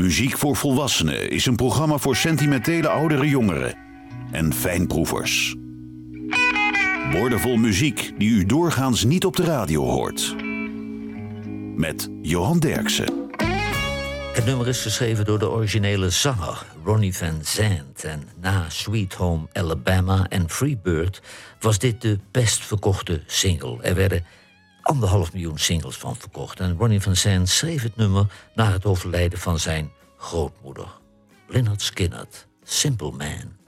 Muziek voor Volwassenen is een programma voor sentimentele oudere jongeren en fijnproevers. Woordenvol muziek die u doorgaans niet op de radio hoort. Met Johan Derksen. Het nummer is geschreven door de originele zanger Ronnie Van Zandt. En na Sweet Home Alabama en Freebird was dit de best verkochte single. Er werden anderhalf miljoen singles van verkocht. En Ronnie Van Zandt schreef het nummer na het overlijden van zijn grootmoeder. Lynyrd Skynyrd, Simple Man.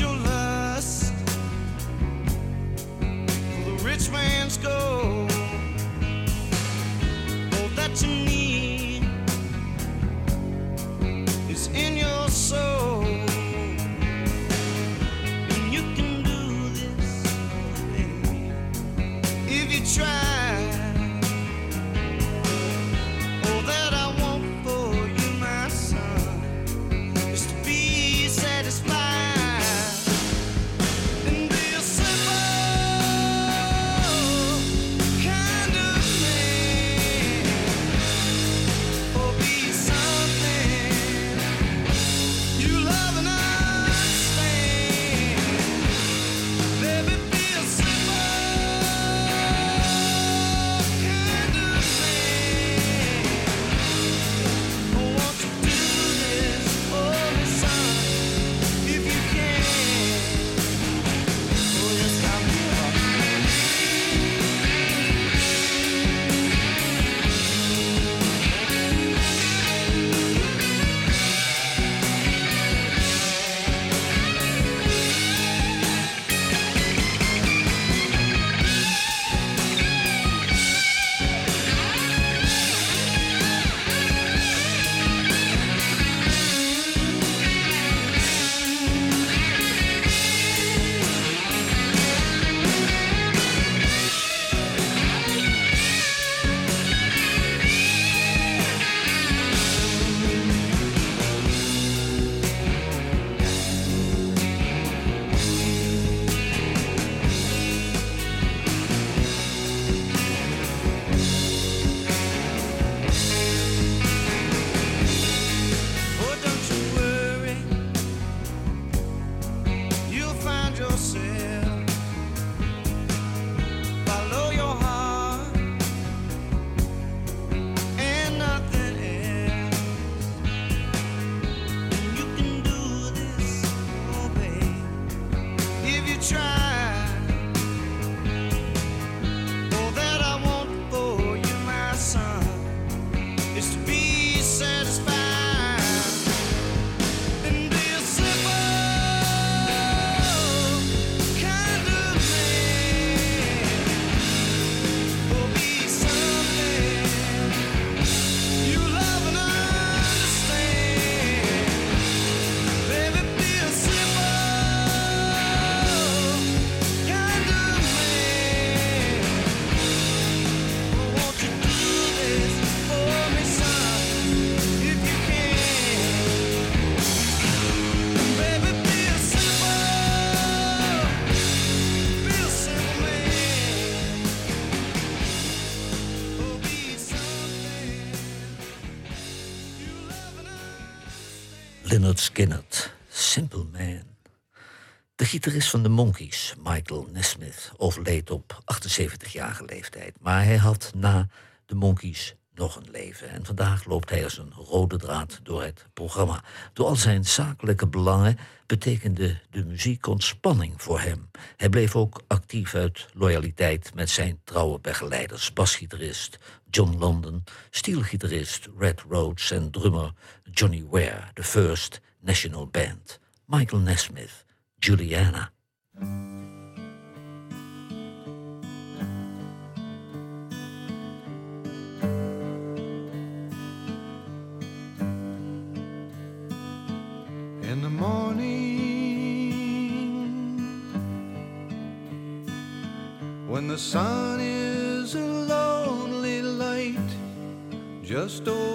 your lust for the rich man's gold. Leonard Simple Man. De gitarist van de Monkees, Michael Nesmith, overleed op 78-jarige leeftijd. Maar hij had na de Monkees nog een leven. En vandaag loopt hij als een rode draad door het programma. Door al zijn zakelijke belangen betekende de muziek ontspanning voor hem. Hij bleef ook actief uit loyaliteit met zijn trouwe begeleiders, basgitarist John London, steelgitarist Red Rhodes en drummer Johnny Ware, de First National Band, Michael Nesmith, Juliana. Sun is a lonely light. Just over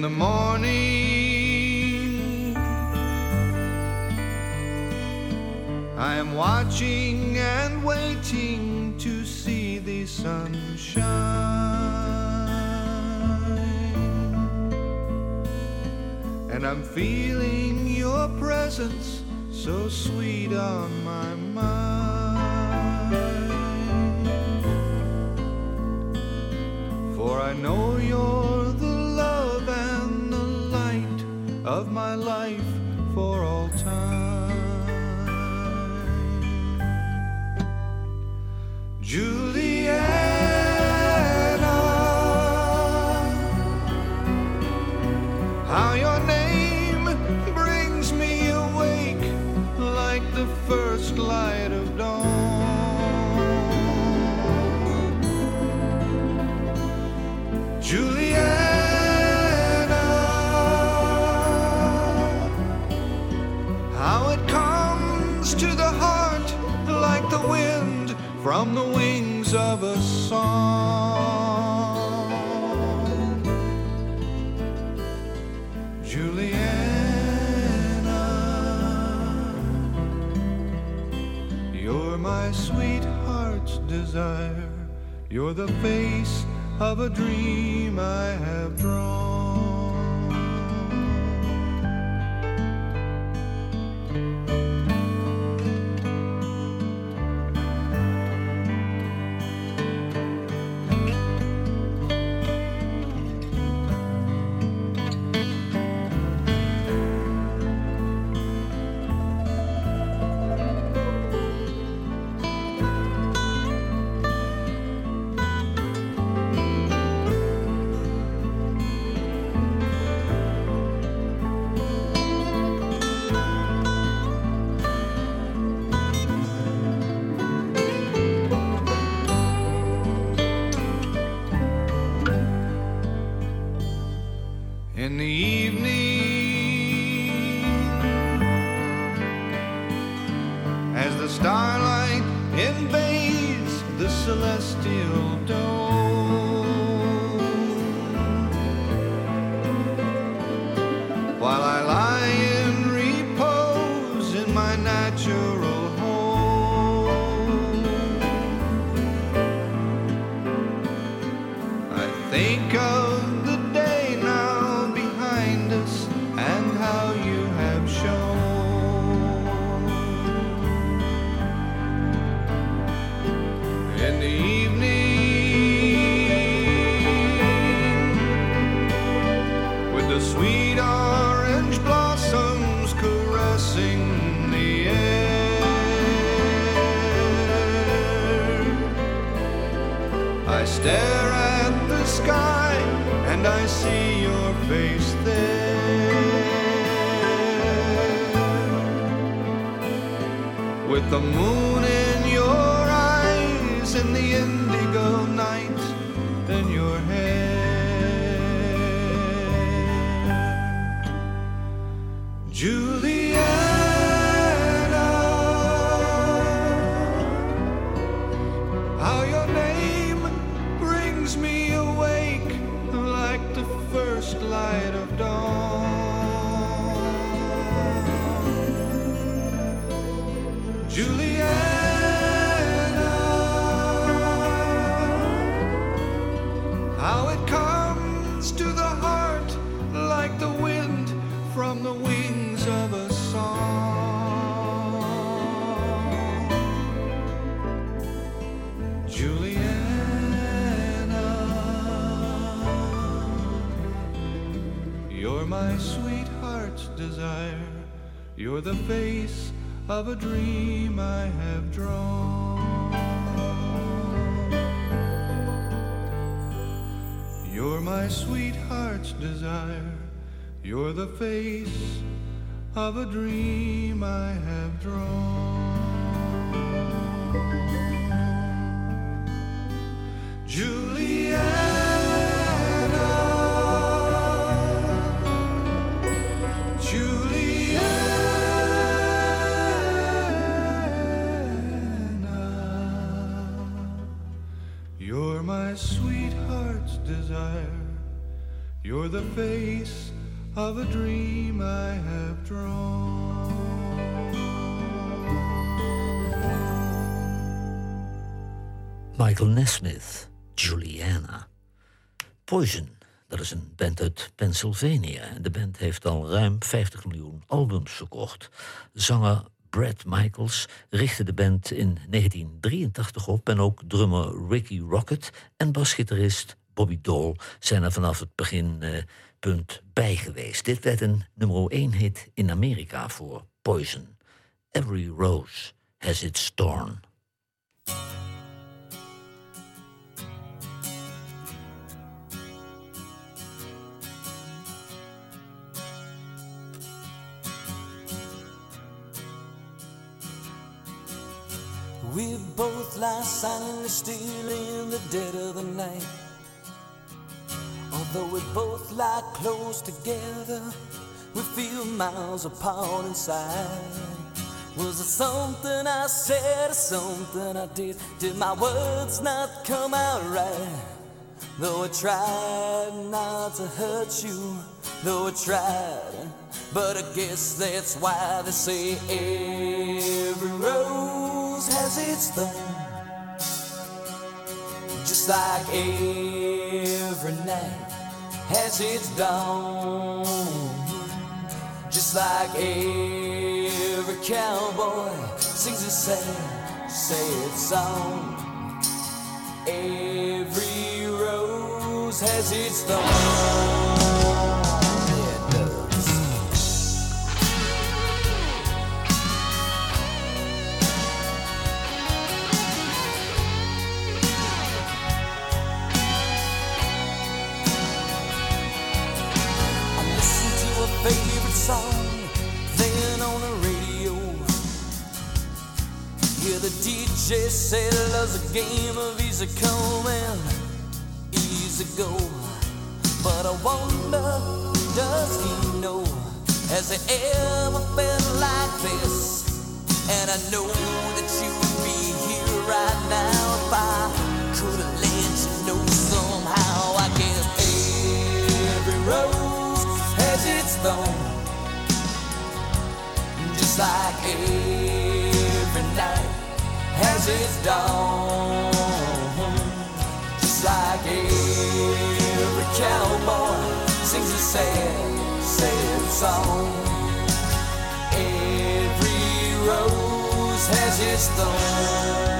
In the morning, I am watching and waiting to see the sunshine. And I'm feeling your presence so sweet on my mind. For I know you're of my life for all time. Juliana. Desire. You're the face of a dream I have drawn. And I see your face there. With the moon in your eyes and the indigo You're the face of a dream I have drawn. You're my sweetheart's desire. You're the face of a dream I have drawn. Juliana, desire. You're the face of a dream I have drawn. Michael Nesmith, Juliana. Poison, dat is een band uit Pennsylvania. En de band heeft al ruim 50 miljoen albums verkocht. Zanger Brad Michaels richtte de band in 1983 op... en ook drummer Ricky Rocket en basgitarist Bobby Dole... zijn er vanaf het beginpunt bij geweest. Dit werd een nummer 1 hit in Amerika voor Poison. Every rose has its thorn. We both lie silently still in the dead of the night. Although we both lie close together, we feel miles apart inside. Was it something I said or something I did? Did my words not come out right? Though I tried not to hurt you, though I tried, but I guess that's why they say every rose has its thorn. Just like every night has its dawn. Just like every cowboy sings a sad, sad song. Every rose has its thorn. DJ said love's a game of easy come and easy go. But I wonder, does he know? Has he ever felt like this? And I know that you would be here right now if I could have let you know somehow. I guess every rose has its thorn, just like every has its dawn, just like every cowboy sings a sad, sad song. Every rose has its thorn.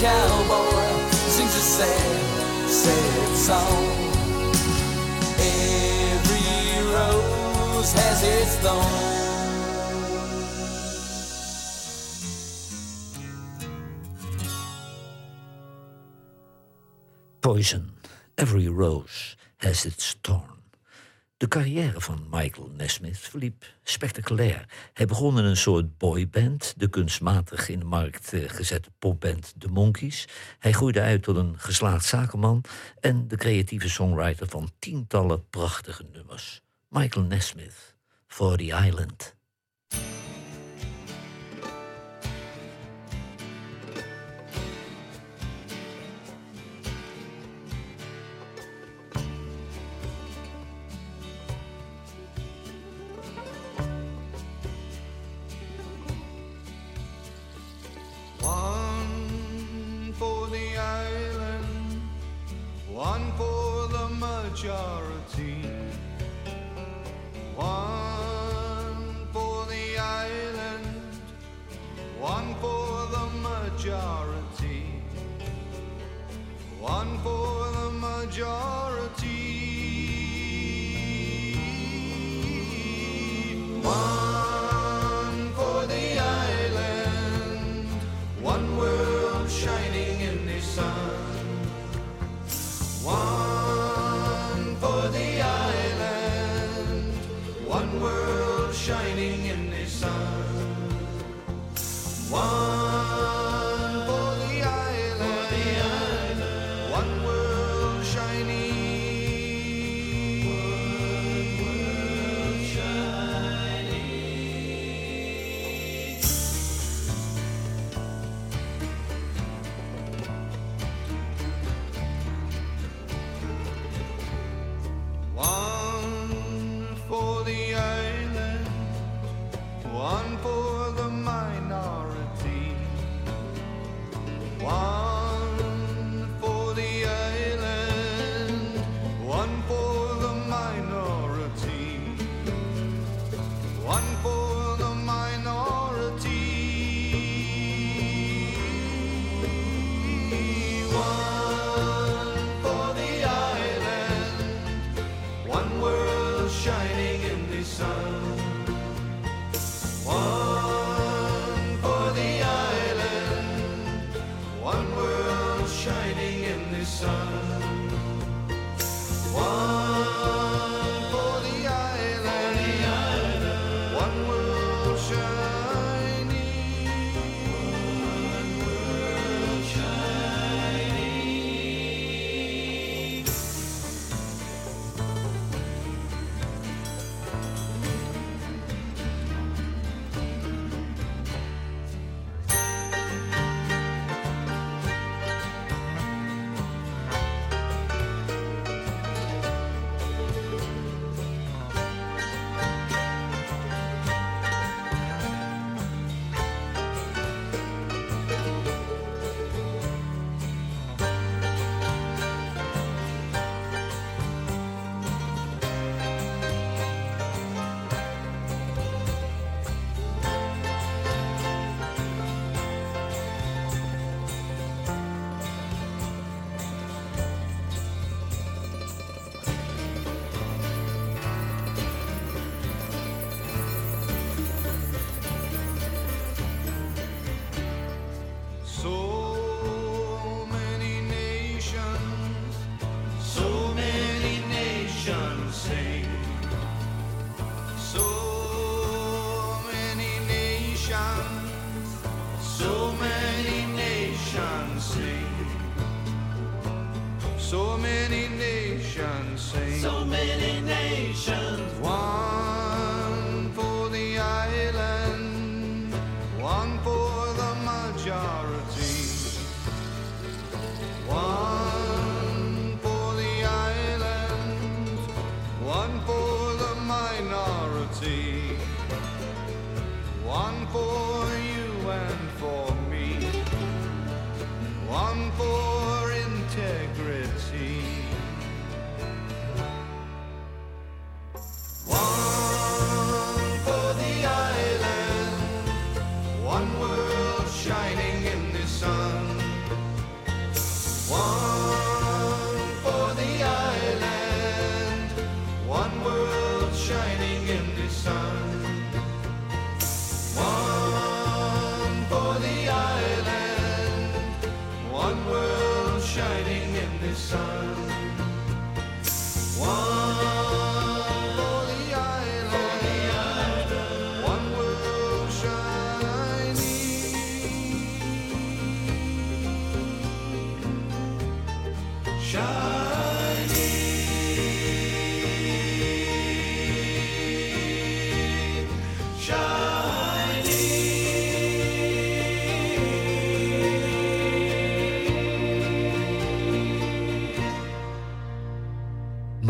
Cowboy sings a sad, sad song. Every rose has its thorn. Poison, Every Rose Has Its Thorn. De carrière van Michael Nesmith verliep spectaculair. Hij begon in een soort boyband, de kunstmatig in de markt eh, gezette popband The Monkees. Hij groeide uit tot een geslaagd zakenman en de creatieve songwriter van tientallen prachtige nummers. Michael Nesmith, For the Island. Majority. One for the island, one for the majority. One for the majority. One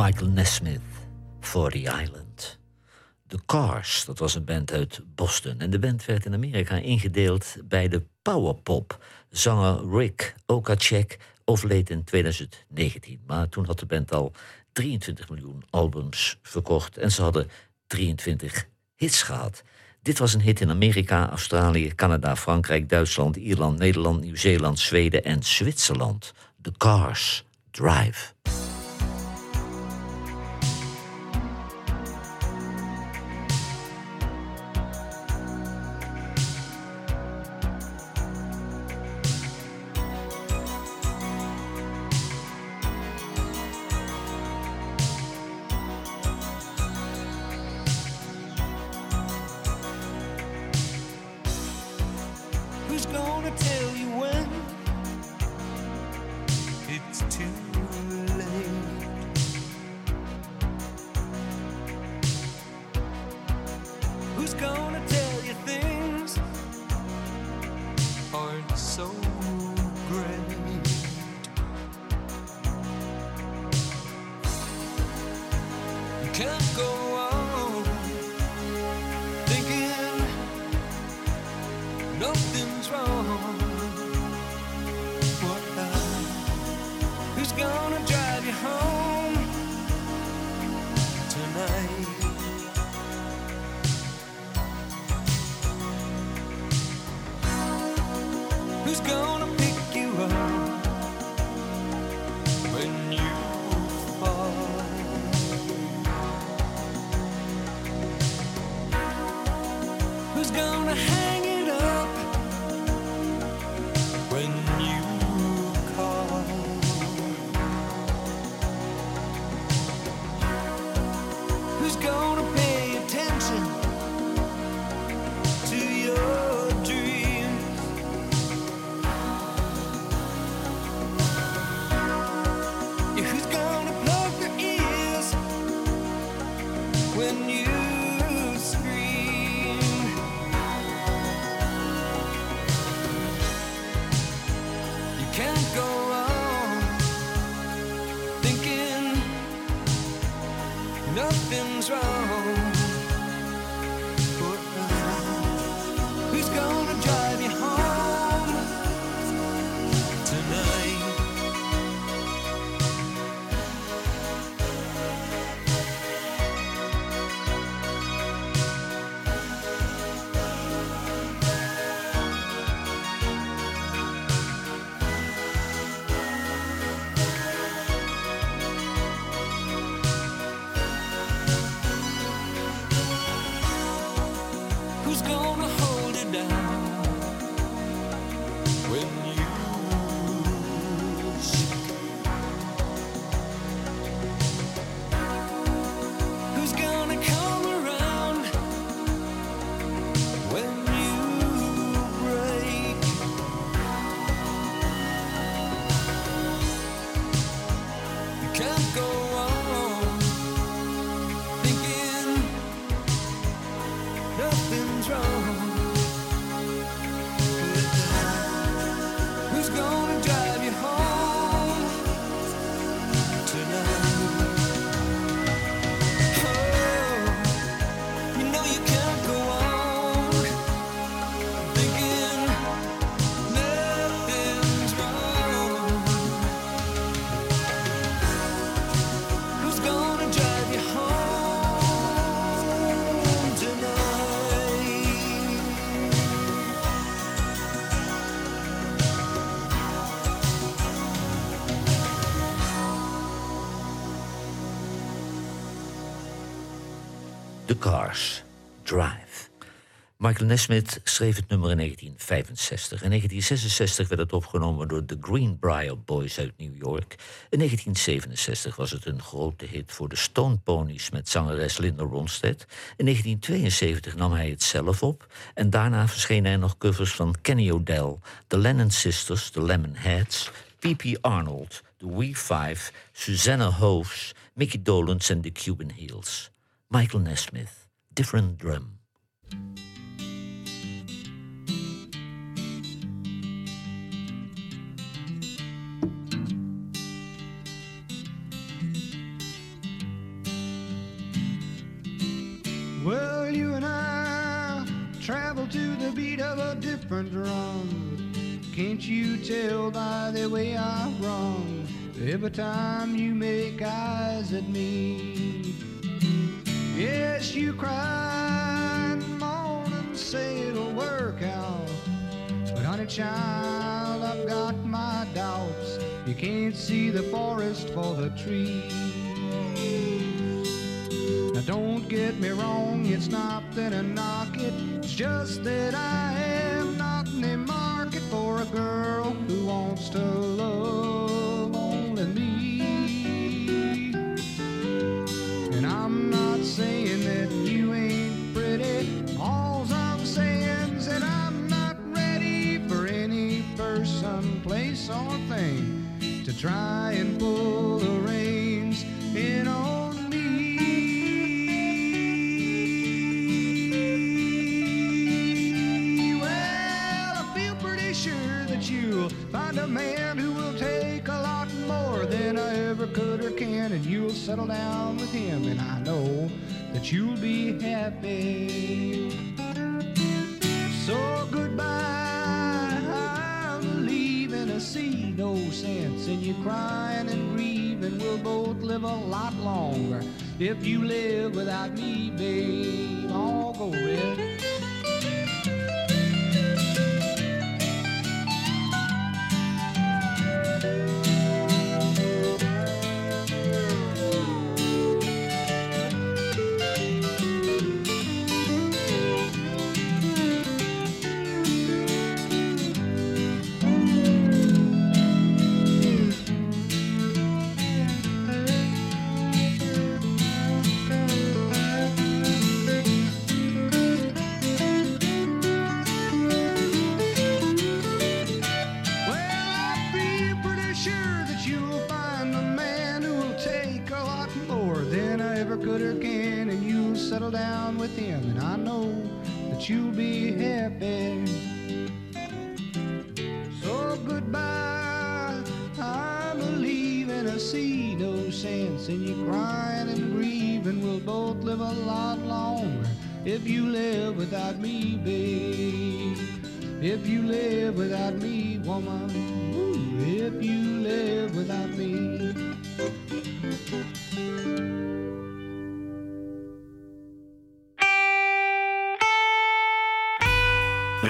Michael Nesmith, 40 Island. The Cars, dat was een band uit Boston. En de band werd in Amerika ingedeeld bij de powerpop. Zanger Rick Okacek overleed in 2019. Maar toen had de band al 23 miljoen albums verkocht. En ze hadden 23 hits gehad. Dit was een hit in Amerika, Australië, Canada, Frankrijk, Duitsland, Ierland, Nederland, Nieuw-Zeeland, Zweden en Zwitserland. The Cars Drive. gonna Michael Nesmith schreef het nummer in 1965. In 1966 werd het opgenomen door de Greenbrier Boys uit New York. In 1967 was het een grote hit voor de Stone Ponies met zangeres Linda Ronstadt. In 1972 nam hij het zelf op. En daarna verschenen er nog covers van Kenny O'Dell, The Lennon Sisters, The Lemonheads, P.P. Arnold, The We Five, Susanna Hoofs, Mickey Dolenz en The Cuban Heels. Michael Nesmith, Different Drum. Different drum. Can't you tell by the way I run every time you make eyes at me? Yes, you cry and moan and say it'll work out. But honey child, I've got my doubts. You can't see the forest for the trees. Don't get me wrong, it's not that I knock it. It's just that I am not in the market for a girl who wants to love only me. And I'm not saying that you ain't pretty. All I'm saying is that I'm not ready for any person, place, or thing to try and pull the settle down with him, and I know that you'll be happy. So goodbye, I'm leaving. I see no sense in you crying and grieving. We'll both live a lot longer if you live without me, babe. I'll go red. Well,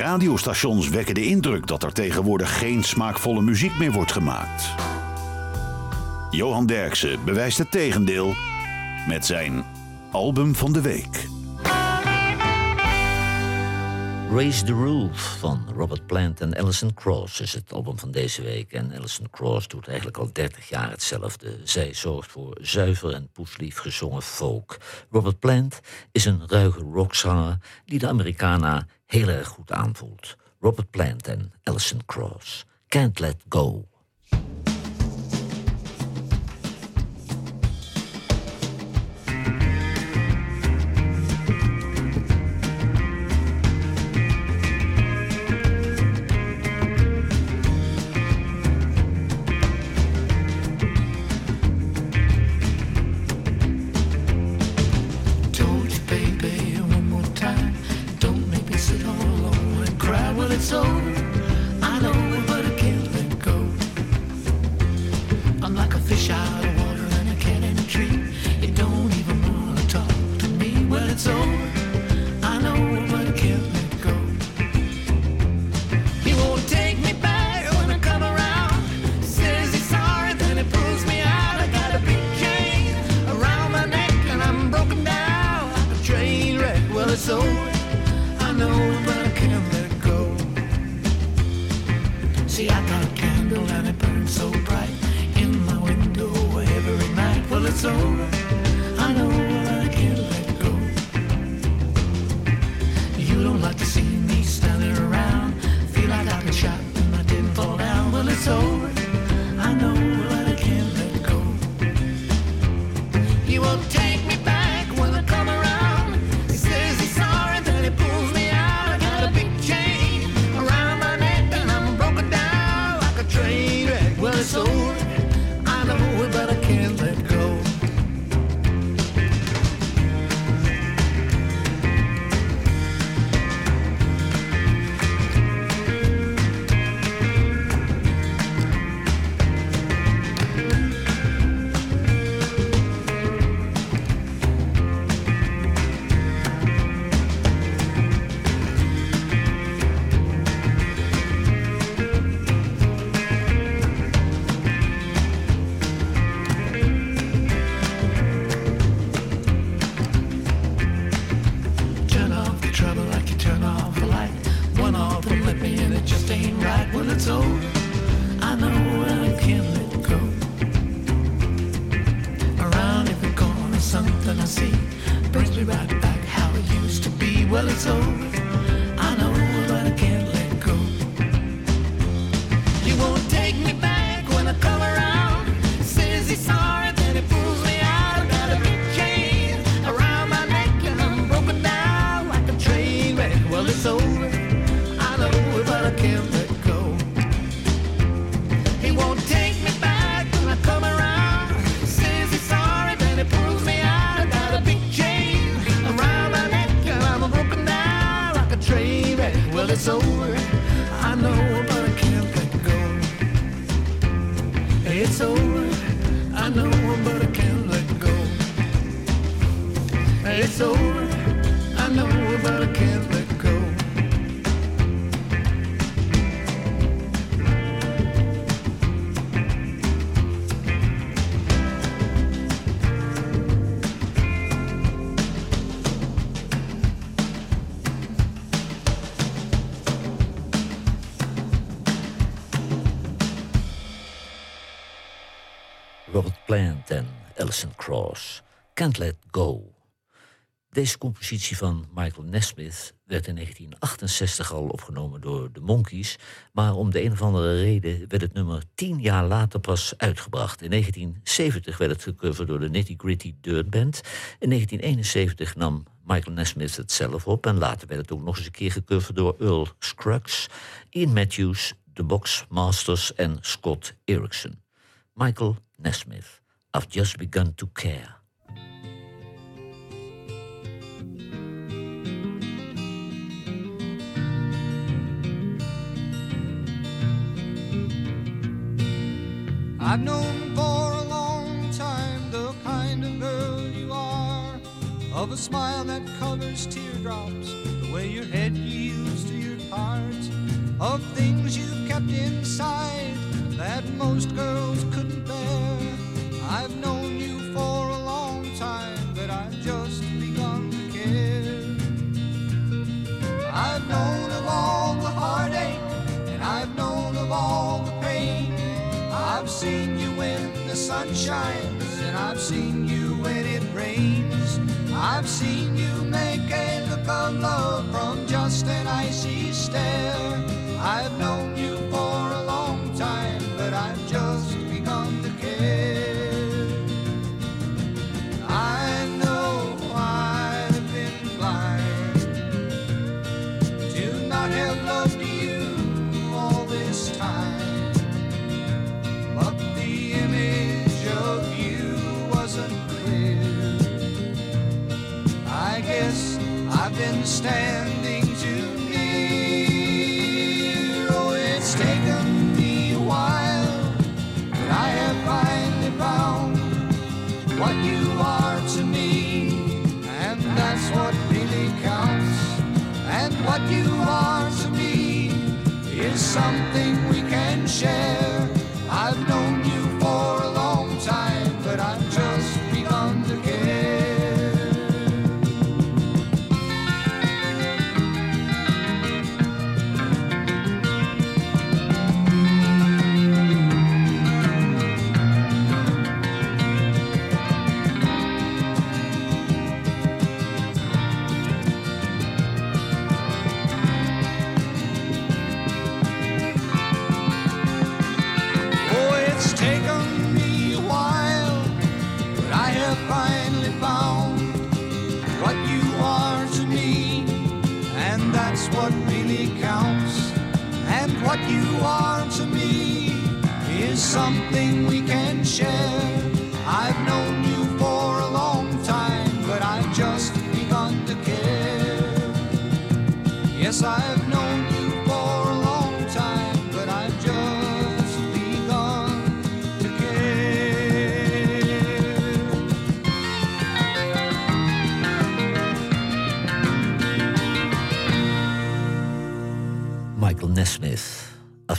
Radiostations wekken de indruk dat er tegenwoordig geen smaakvolle muziek meer wordt gemaakt. Johan Derksen bewijst het tegendeel met zijn album van de week. Raise the Roof van Robert Plant en Alison Cross is het album van deze week. En Alison Cross doet eigenlijk al 30 jaar hetzelfde. Zij zorgt voor zuiver en poeslief gezongen folk. Robert Plant is een ruige rockzanger die de Americana heel erg goed aanvoelt. Robert Plant en Alison Cross. Can't Let Go. I know, but I can't let go. Robert Plant en Alison Krauss. Can't Let Go. Deze compositie van Michael Nesmith werd in 1968 al opgenomen door de Monkees, maar om de een of andere reden werd het nummer tien jaar later pas uitgebracht. In 1970 werd het gecoverd door de Nitty Gritty Dirt Band. In 1971 nam Michael Nesmith het zelf op en later werd het ook nog eens een keer gecoverd door Earl Scruggs, Ian Matthews, The Box Masters en Scott Erickson. Michael Nesmith, I've just begun to care. I've known for a long time the kind of girl you are, of a smile that covers teardrops, the way your head yields to your heart, of things you've kept inside that most girls couldn't bear. I've known you I've seen you make a look of love from just an icy stare. Standing too near. Oh, it's taken me a while, but I have finally found what you are to me, and that's what really counts. And what you are to me is something we can share.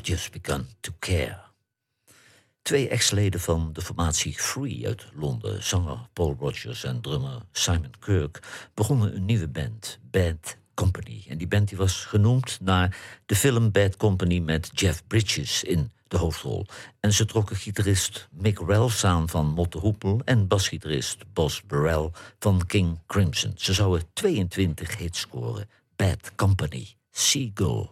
Just Begun to Care. Twee ex-leden van de formatie Free uit Londen, zanger Paul Rogers en drummer Simon Kirk, begonnen een nieuwe band, Bad Company. En die band die was genoemd naar de film Bad Company met Jeff Bridges in de hoofdrol. En ze trokken gitarist Mick Ralphs aan van Motte Hoepel en basgitarist Bos Burrell van King Crimson. Ze zouden 22 hits scoren. Bad Company, Seagull.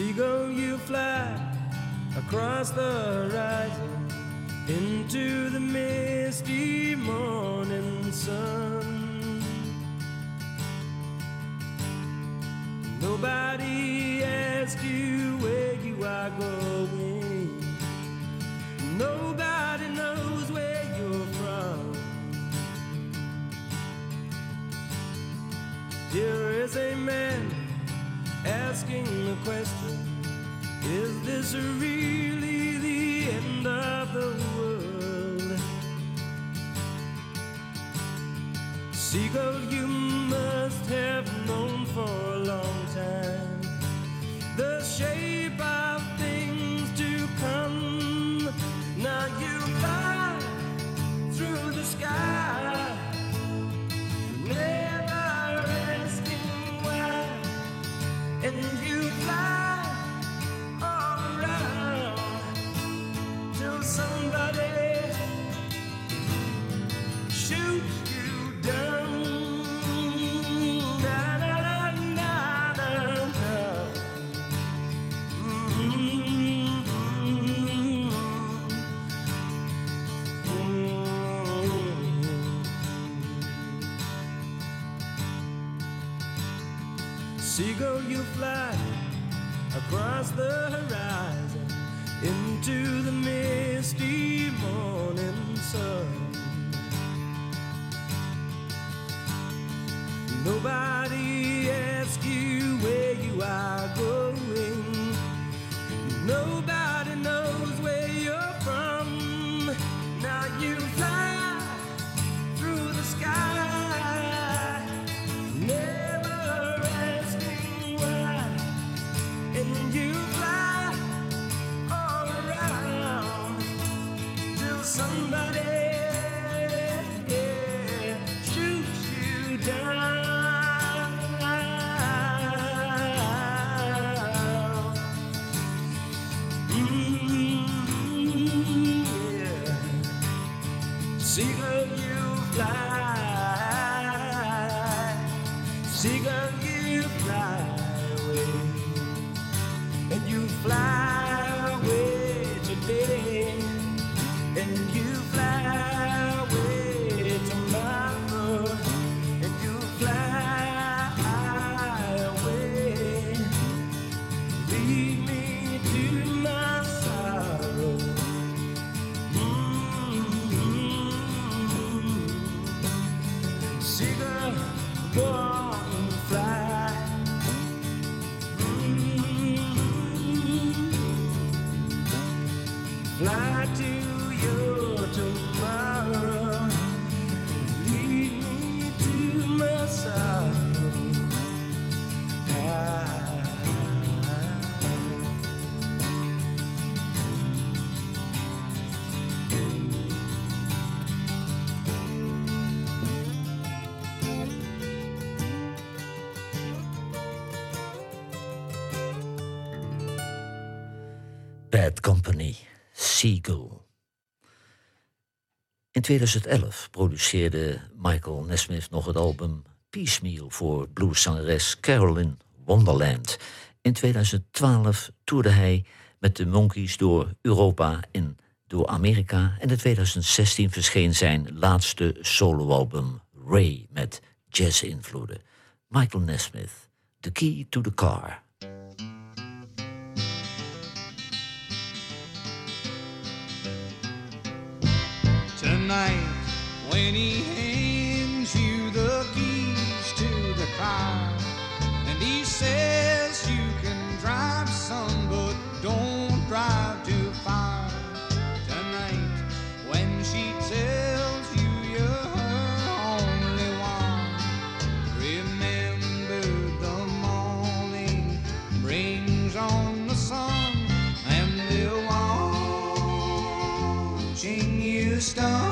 Seagull, you fly across the horizon into the misty morning sun. Nobody asks you where you are going. Nobody knows where you're from. Here is a man asking the question Is this really the end of the world? Seagull, you Seagull, you fly across the horizon into the misty morning sun. Nobody asks you where you are going. Nobody Lead me to my sorrow. Bad Company, In 2011 produceerde Michael Nesmith nog het album Piecemeal voor blueszangeres Carolyn Wonderland. In 2012 toerde hij met de Monkees door Europa en door Amerika. En in 2016 verscheen zijn laatste soloalbum Ray met jazz-invloeden. Michael Nesmith, The Key to the Car. When he hands you the keys to the car, and he says you can drive some, but don't drive too far. Tonight, when she tells you you're her only one, remember the morning brings on the sun, and they're watching you stumble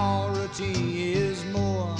authority is more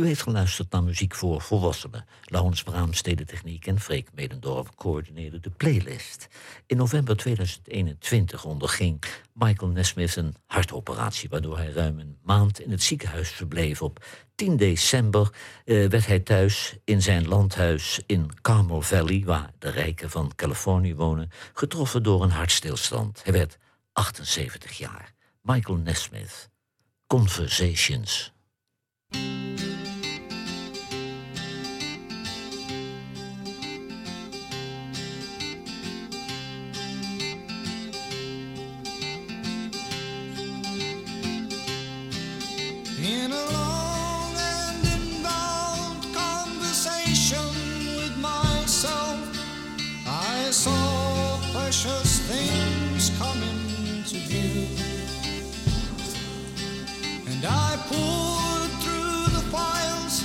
U heeft geluisterd naar muziek voor volwassenen. Laurens Braam, Stedentechniek en Freek Medendorf coördineerden de playlist. In november 2021 onderging Michael Nesmith een hartoperatie... waardoor hij ruim een maand in het ziekenhuis verbleef. Op 10 december eh, werd hij thuis in zijn landhuis in Carmel Valley... waar de rijken van Californië wonen, getroffen door een hartstilstand. Hij werd 78 jaar. Michael Nesmith, Conversations. I saw precious things come into view. And I poured through the files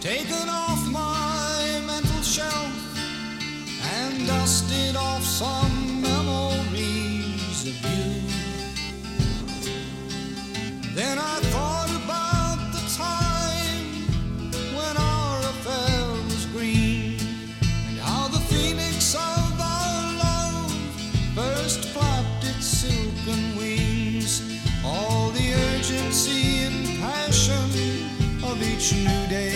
taken off my mental shelf and dusted off some memories of you. Then I new day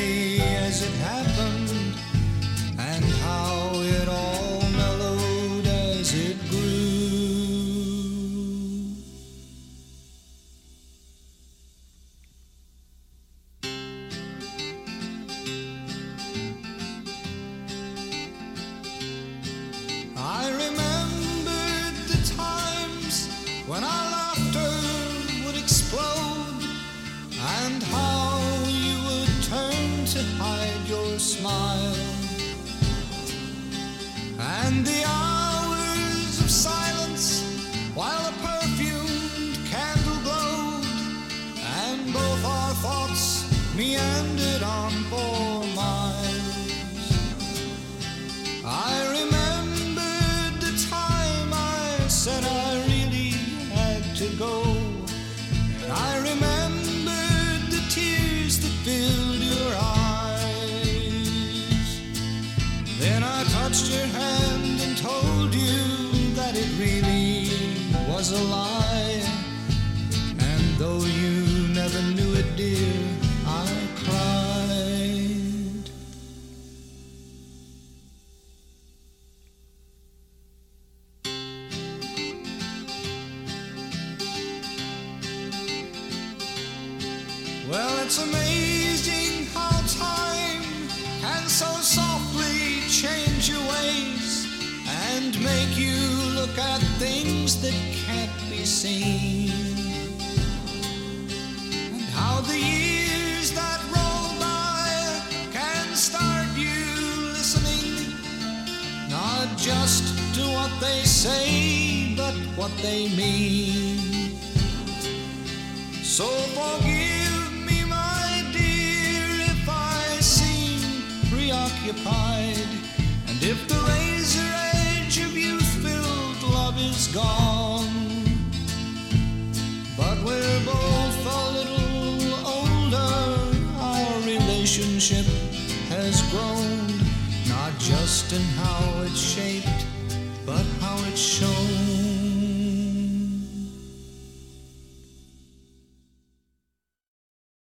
to go.